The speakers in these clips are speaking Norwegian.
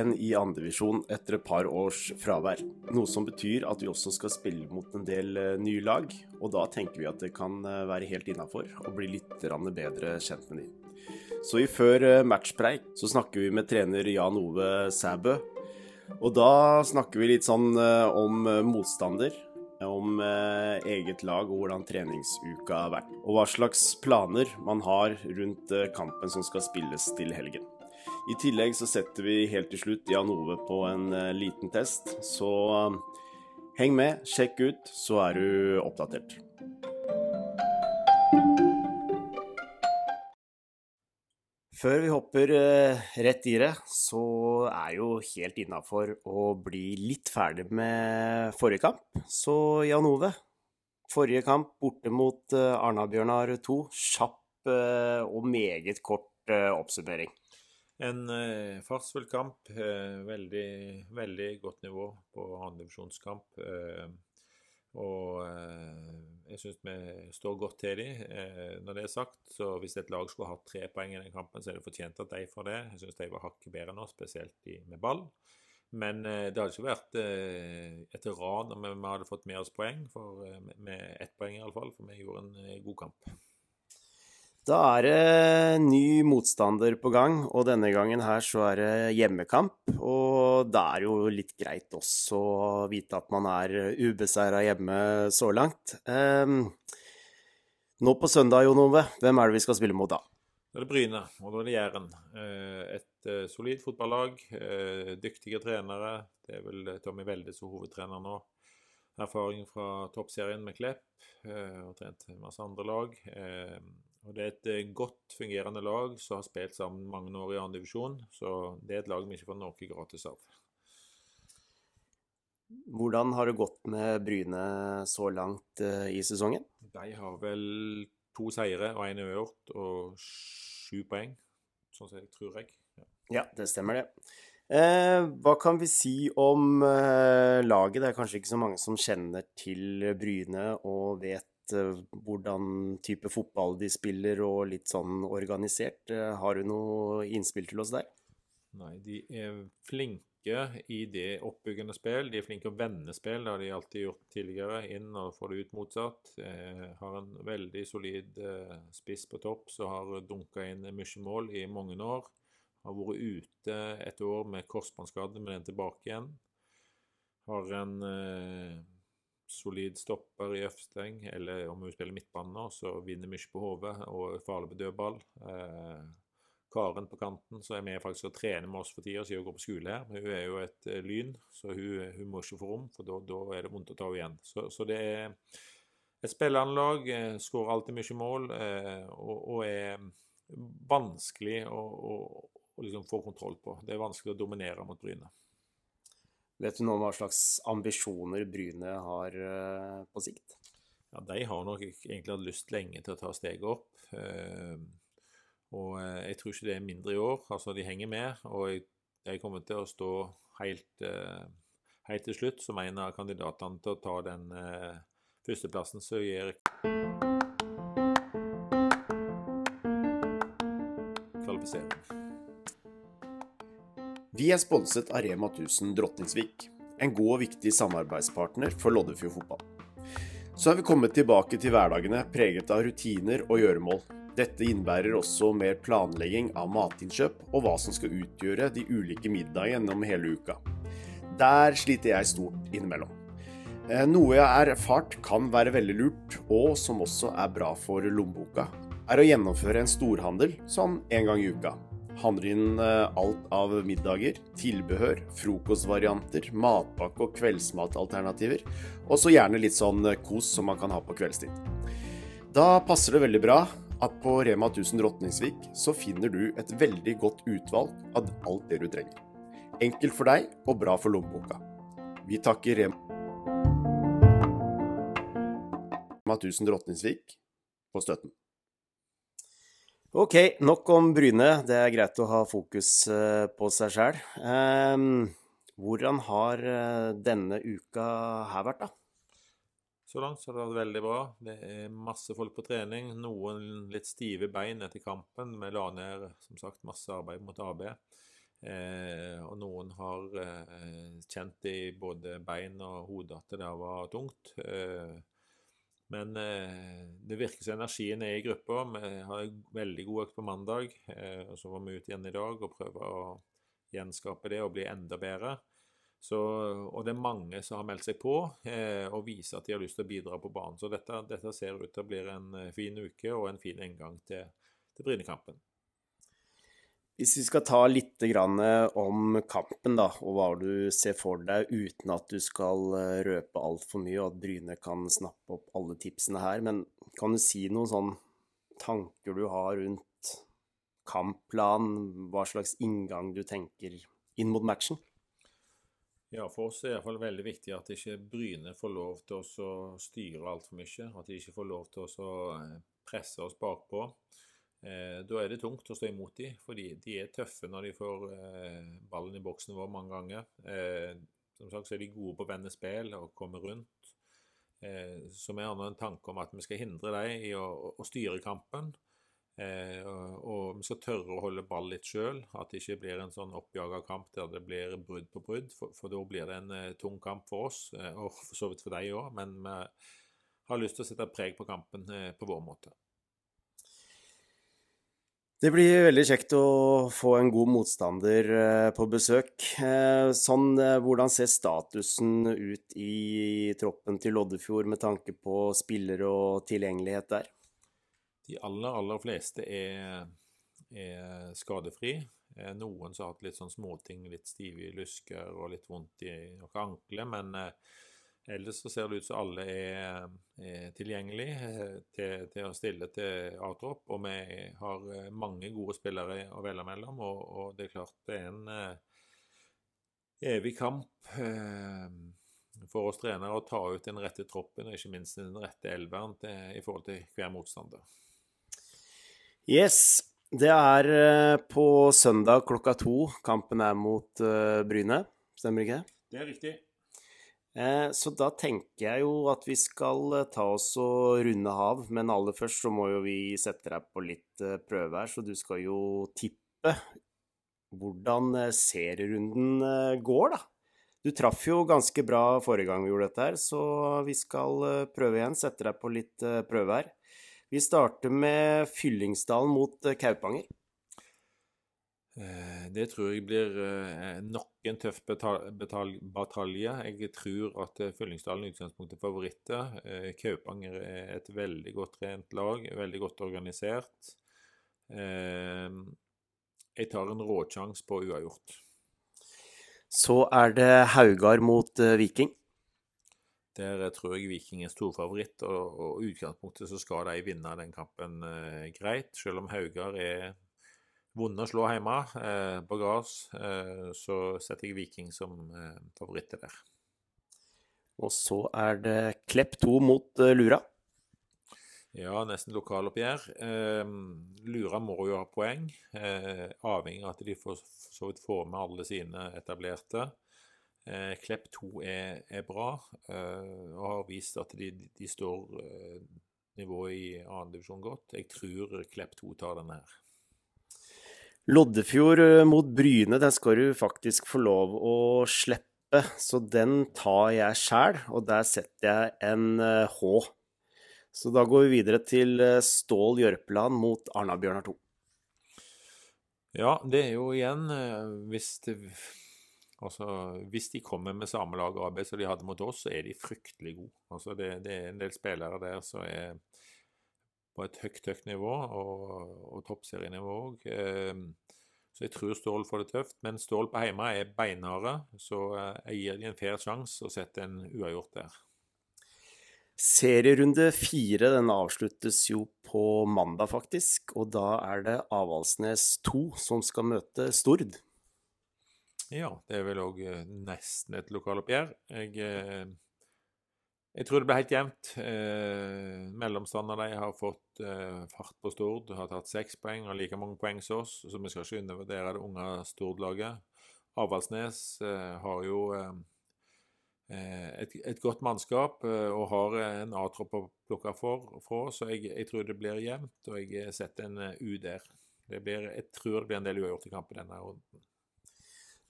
igjen i andredivisjon etter et par års fravær. Noe som betyr at vi også skal spille mot en del eh, nye lag, og da tenker vi at det kan eh, være helt innafor å bli litt bedre kjent med dem. Så i før eh, matchpreik så snakker vi med trener Jan Ove Sæbø. Og da snakker vi litt sånn om motstander, om eget lag og hvordan treningsuka har vært. Og hva slags planer man har rundt kampen som skal spilles til helgen. I tillegg så setter vi helt til slutt Jan Ove på en uh, liten test, så uh, heng med, sjekk ut, så er du oppdatert. Før vi hopper uh, rett i det, så er jo helt innafor å bli litt ferdig med forrige kamp. Så Jan Ove, forrige kamp borte mot Arna-Bjørnar 2. Kjapp og meget kort oppsummering. En eh, fartsfull kamp. Eh, veldig, veldig godt nivå på andredivisjonskamp. Eh, og eh, jeg syns vi står godt til dem. Eh, når det er sagt, så hvis et lag skulle hatt tre poeng i den kampen, så er det fortjent at de får det. Jeg syns de var hakket bedre nå, spesielt de med ball. Men eh, det hadde ikke vært eh, et ran om vi hadde fått med oss poeng, for, med ett poeng iallfall, for vi gjorde en god kamp. Da er det ny motstander på gang, og denne gangen her så er det hjemmekamp. Og da er jo litt greit også å vite at man er ubeseira hjemme så langt. Um, nå på søndag, Jon Ove, hvem er det vi skal spille mot da? Da er det Bryne, og da er det Jæren. Eh, et eh, solid fotballag, eh, dyktige trenere. Det er vel Tommy Welde som hovedtrener nå. Erfaring fra toppserien med Klepp, og trent masse andre lag. Og Det er et eh, godt fungerende lag som har spilt sammen mange år i annen divisjon. Så det er et lag vi ikke får noe gratis av. Hvordan har det gått med Bryne så langt uh, i sesongen? De har vel to seire og én uavgjort og sju poeng, sånn som jeg tror jeg. Ja. ja, det stemmer det. Eh, hva kan vi si om eh, laget? Det er kanskje ikke så mange som kjenner til Bryne og vet Eh, hvordan type fotball de spiller og litt sånn organisert. Eh, har du noe innspill til oss der? Nei, de er flinke i det oppbyggende spill. De er flinke å vende spill, det har de alltid gjort tidligere. Inn og få det ut motsatt. Eh, har en veldig solid spiss på topp som har dunka inn mye mål i mange år. Har vært ute et år med korsbåndskade, men er tilbake igjen. Har en eh, solid stopper i Øfsteng, eller om hun spiller midtbane så vinner mye på hodet og er farlig på dødball. Eh, Karen på kanten, så er med faktisk og trener med oss for tida, siden hun går på skole her. Men Hun er jo et uh, lyn, så hun, hun, må ikke få rom, for da er det vondt å ta henne igjen. Så, så, det er et spilleanlag, lag, eh, skårer alltid mye mål eh, og, og, er vanskelig å, å, å liksom få kontroll på. Det er vanskelig å dominere mot Bryne. Vet du nå hva slags ambisjoner Bryne har uh, på sikt? Ja, De har nok egentlig hatt lyst lenge til å ta steget opp. Uh, og uh, jeg tror ikke det er mindre i år. Altså, de henger med. Og jeg kommer til å stå helt, helt til slutt som en av kandidatene til å ta den førsteplassen som gir kvalifisering. Vi er sponset av Rema 1000 Drotningsvik, en god og viktig samarbeidspartner for Loddefjord fotball. Så er vi kommet tilbake til hverdagene preget av rutiner og gjøremål. Dette innebærer også mer planlegging av matinnkjøp og hva som skal utgjøre de ulike middagene gjennom hele uka. Der sliter jeg stort innimellom. Eh, noe jeg har erfart kan være veldig lurt, og som også er bra for lommeboka, er å gjennomføre en storhandel sånn en gang i uka handler inn eh, alt av middager, tilbehør, frokostvarianter, matpakke og kveldsmatalternativer. Og så gjerne litt sånn eh, kos som man kan ha på kveldstid. Da passer det veldig bra at på Rema 1000 Rotningsvik så finner du et veldig godt utvalg av alt det du trenger. Enkelt for deg og bra for lommeboka. Vi takker Rema 1000 Rotningsvik på støtten. Ok, nok om Bryne. Det er greit å ha fokus eh, på seg sjæl. Um, hvordan har eh, denne uka her vært, da? Så langt så har det vært veldig bra. Det er masse folk på trening. Noen litt stive bein etter kampen. Vi la ned som sagt masse arbeid mot AB. Eh, og noen har eh, kjent i både bein og hode at det var tungt. Eh, men eh, det virker som energien er i gruppa. Vi har veldig god økt på mandag. Eh, og så var vi ute igjen i dag og prøver å gjenskape det og bli enda bedre. Så, og det er mange som har meldt seg på eh, og viser at de har lyst til å bidra på banen. Så dette, dette ser ut til å bli en eh, fin uke og en fin inngang til, til Brynekampen. Hvis vi skal ta litt om kampen, da, og hva du ser for deg, uten at du skal eh, røpe altfor mye, og at Bryne kan snappe opp alle tipsene her, men kan du si noen sånn tanker du har rundt kampplan, hva slags inngang du tenker inn mot matchen? Ja, for oss er det iallfall veldig viktig at ikke Bryne får lov til å styre altfor mye. At de ikke får lov til å eh, presse oss bakpå. Eh, da er det tungt å stå imot dem, fordi de er tøffe når de får eh, ballen i boksen vår mange ganger. Eh, som sagt så er de gode på å vende spill og komme rundt. Så vi har nå en tanke om at vi skal hindre dem i å, å styre kampen. Eh, og vi skal tørre å holde ball litt sjøl, at det ikke blir en sånn oppjaga kamp der det blir brudd på brudd. For, for da blir det en tung kamp for oss, og for så vidt for deg òg. Men vi har lyst til å sette preg på kampen på vår måte. Det blir veldig kjekt å få en god motstander eh, på besøk. Eh, sånn, hvordan ser statusen ut i troppen til Loddefjord med tanke på spillere og tilgjengelighet der? De aller, aller fleste er, er skadefri. Eh, noen som har hatt litt sånn småting, litt stive i lysker og litt vondt i noen ankler. Men eh, ellers så ser det ut som alle er, er tilgjengelige eh, til, til, å stille til A-tropp. Og vi har eh, mange gode spillere å velge mellom, og, og, det er klart det er en eh, evig kamp eh, for oss trenere å ta ut den rette troppen og ikke minst den rette elveren i forhold til hver motstander. Yes. Det er eh, på søndag klokka to kampen er mot uh, Bryne, stemmer ikke det? Det er riktig. Eh, så da tenker jeg jo at vi skal ta oss og runde hav, men aller først så må jo vi sette deg på litt uh, prøve her, så du skal jo tippe hvordan serierunden går, da. Du traff jo ganske bra forrige gang vi gjorde dette her, så vi skal prøve igjen. Sette deg på litt prøve her. Vi starter med Fyllingsdalen mot eh, Kaupanger. Eh, det tror jeg blir eh, nok en tøff batalje. Jeg tror at Fyllingsdalen i utgangspunktet er favoritter. Kaupanger er et veldig godt trent lag, veldig godt organisert. Jeg tar en råsjanse på uavgjort. Så er det Haugar mot Viking. Der tror jeg Viking er storfavoritt, og, i utgangspunktet så skal de vinne den kampen eh, greit. Selv om Haugar er vonde å slå hjemme eh, på gress, eh, så setter jeg Viking som eh, favoritter der. Og så er det Klepp 2 mot eh, Lura. Ja, nesten lokaloppgjør. Eh, Lura må jo ha poeng, eh, avhengig av at de får, så vidt får med alle sine etablerte. Eh, Klepp 2 er, er bra eh, og har vist at de, de står nivået i annendivisjon godt. Jeg tror Klepp 2 tar den her. Loddefjord eh, mot Bryne, den skal du faktisk få lov å slippe, så den tar jeg sjæl, og der setter jeg en eh, H. Så da går vi videre til eh, Stål Jørpeland mot Arna-Bjørnar 2. Ja, det er jo igjen Hvis det Altså, Hvis de kommer med samme lag arbeid som de hadde mot oss, så er de fryktelig gode. Altså, det, det er en del spillere der som er på et høyt, høyt nivå, og, og toppserienivå òg. Eh, så jeg tror Stål får det tøft. Men Stål på hjemme er beinharde, så eh, jeg gir dem en fair sjanse og setter en uavgjort der. Serierunde fire den avsluttes jo på mandag, faktisk. Og da er det Avaldsnes 2 som skal møte Stord. Ja, det er vel òg eh, nesten et lokaloppgjør. Jeg, jeg tror det blir helt jevnt. Eh, Mellomstanderne har fått eh, fart på Stord, har tatt seks poeng og like mange poeng som oss, så vi skal ikke undervurdere det unge Stord-laget. Avaldsnes eh, har jo eh, et, et, godt mannskap og har en A-tropp å plukke for, for så jeg, jeg, tror det blir jevnt, og jeg setter en U der. Blir, jeg tror det blir en del uavgjort i kampen denne runden.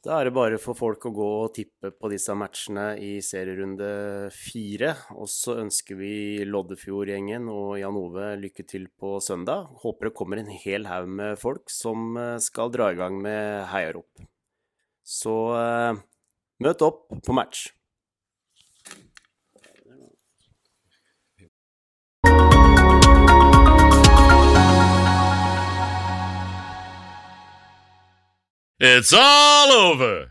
Da er det bare for folk å gå og tippe på disse matchene i serierunde fire. Og så ønsker vi Loddefjord-gjengen og Jan Ove lykke til på søndag. Håper det kommer en hel haug med folk som eh, skal dra i gang med heiarop. Så uh, møt opp på match. It's all over.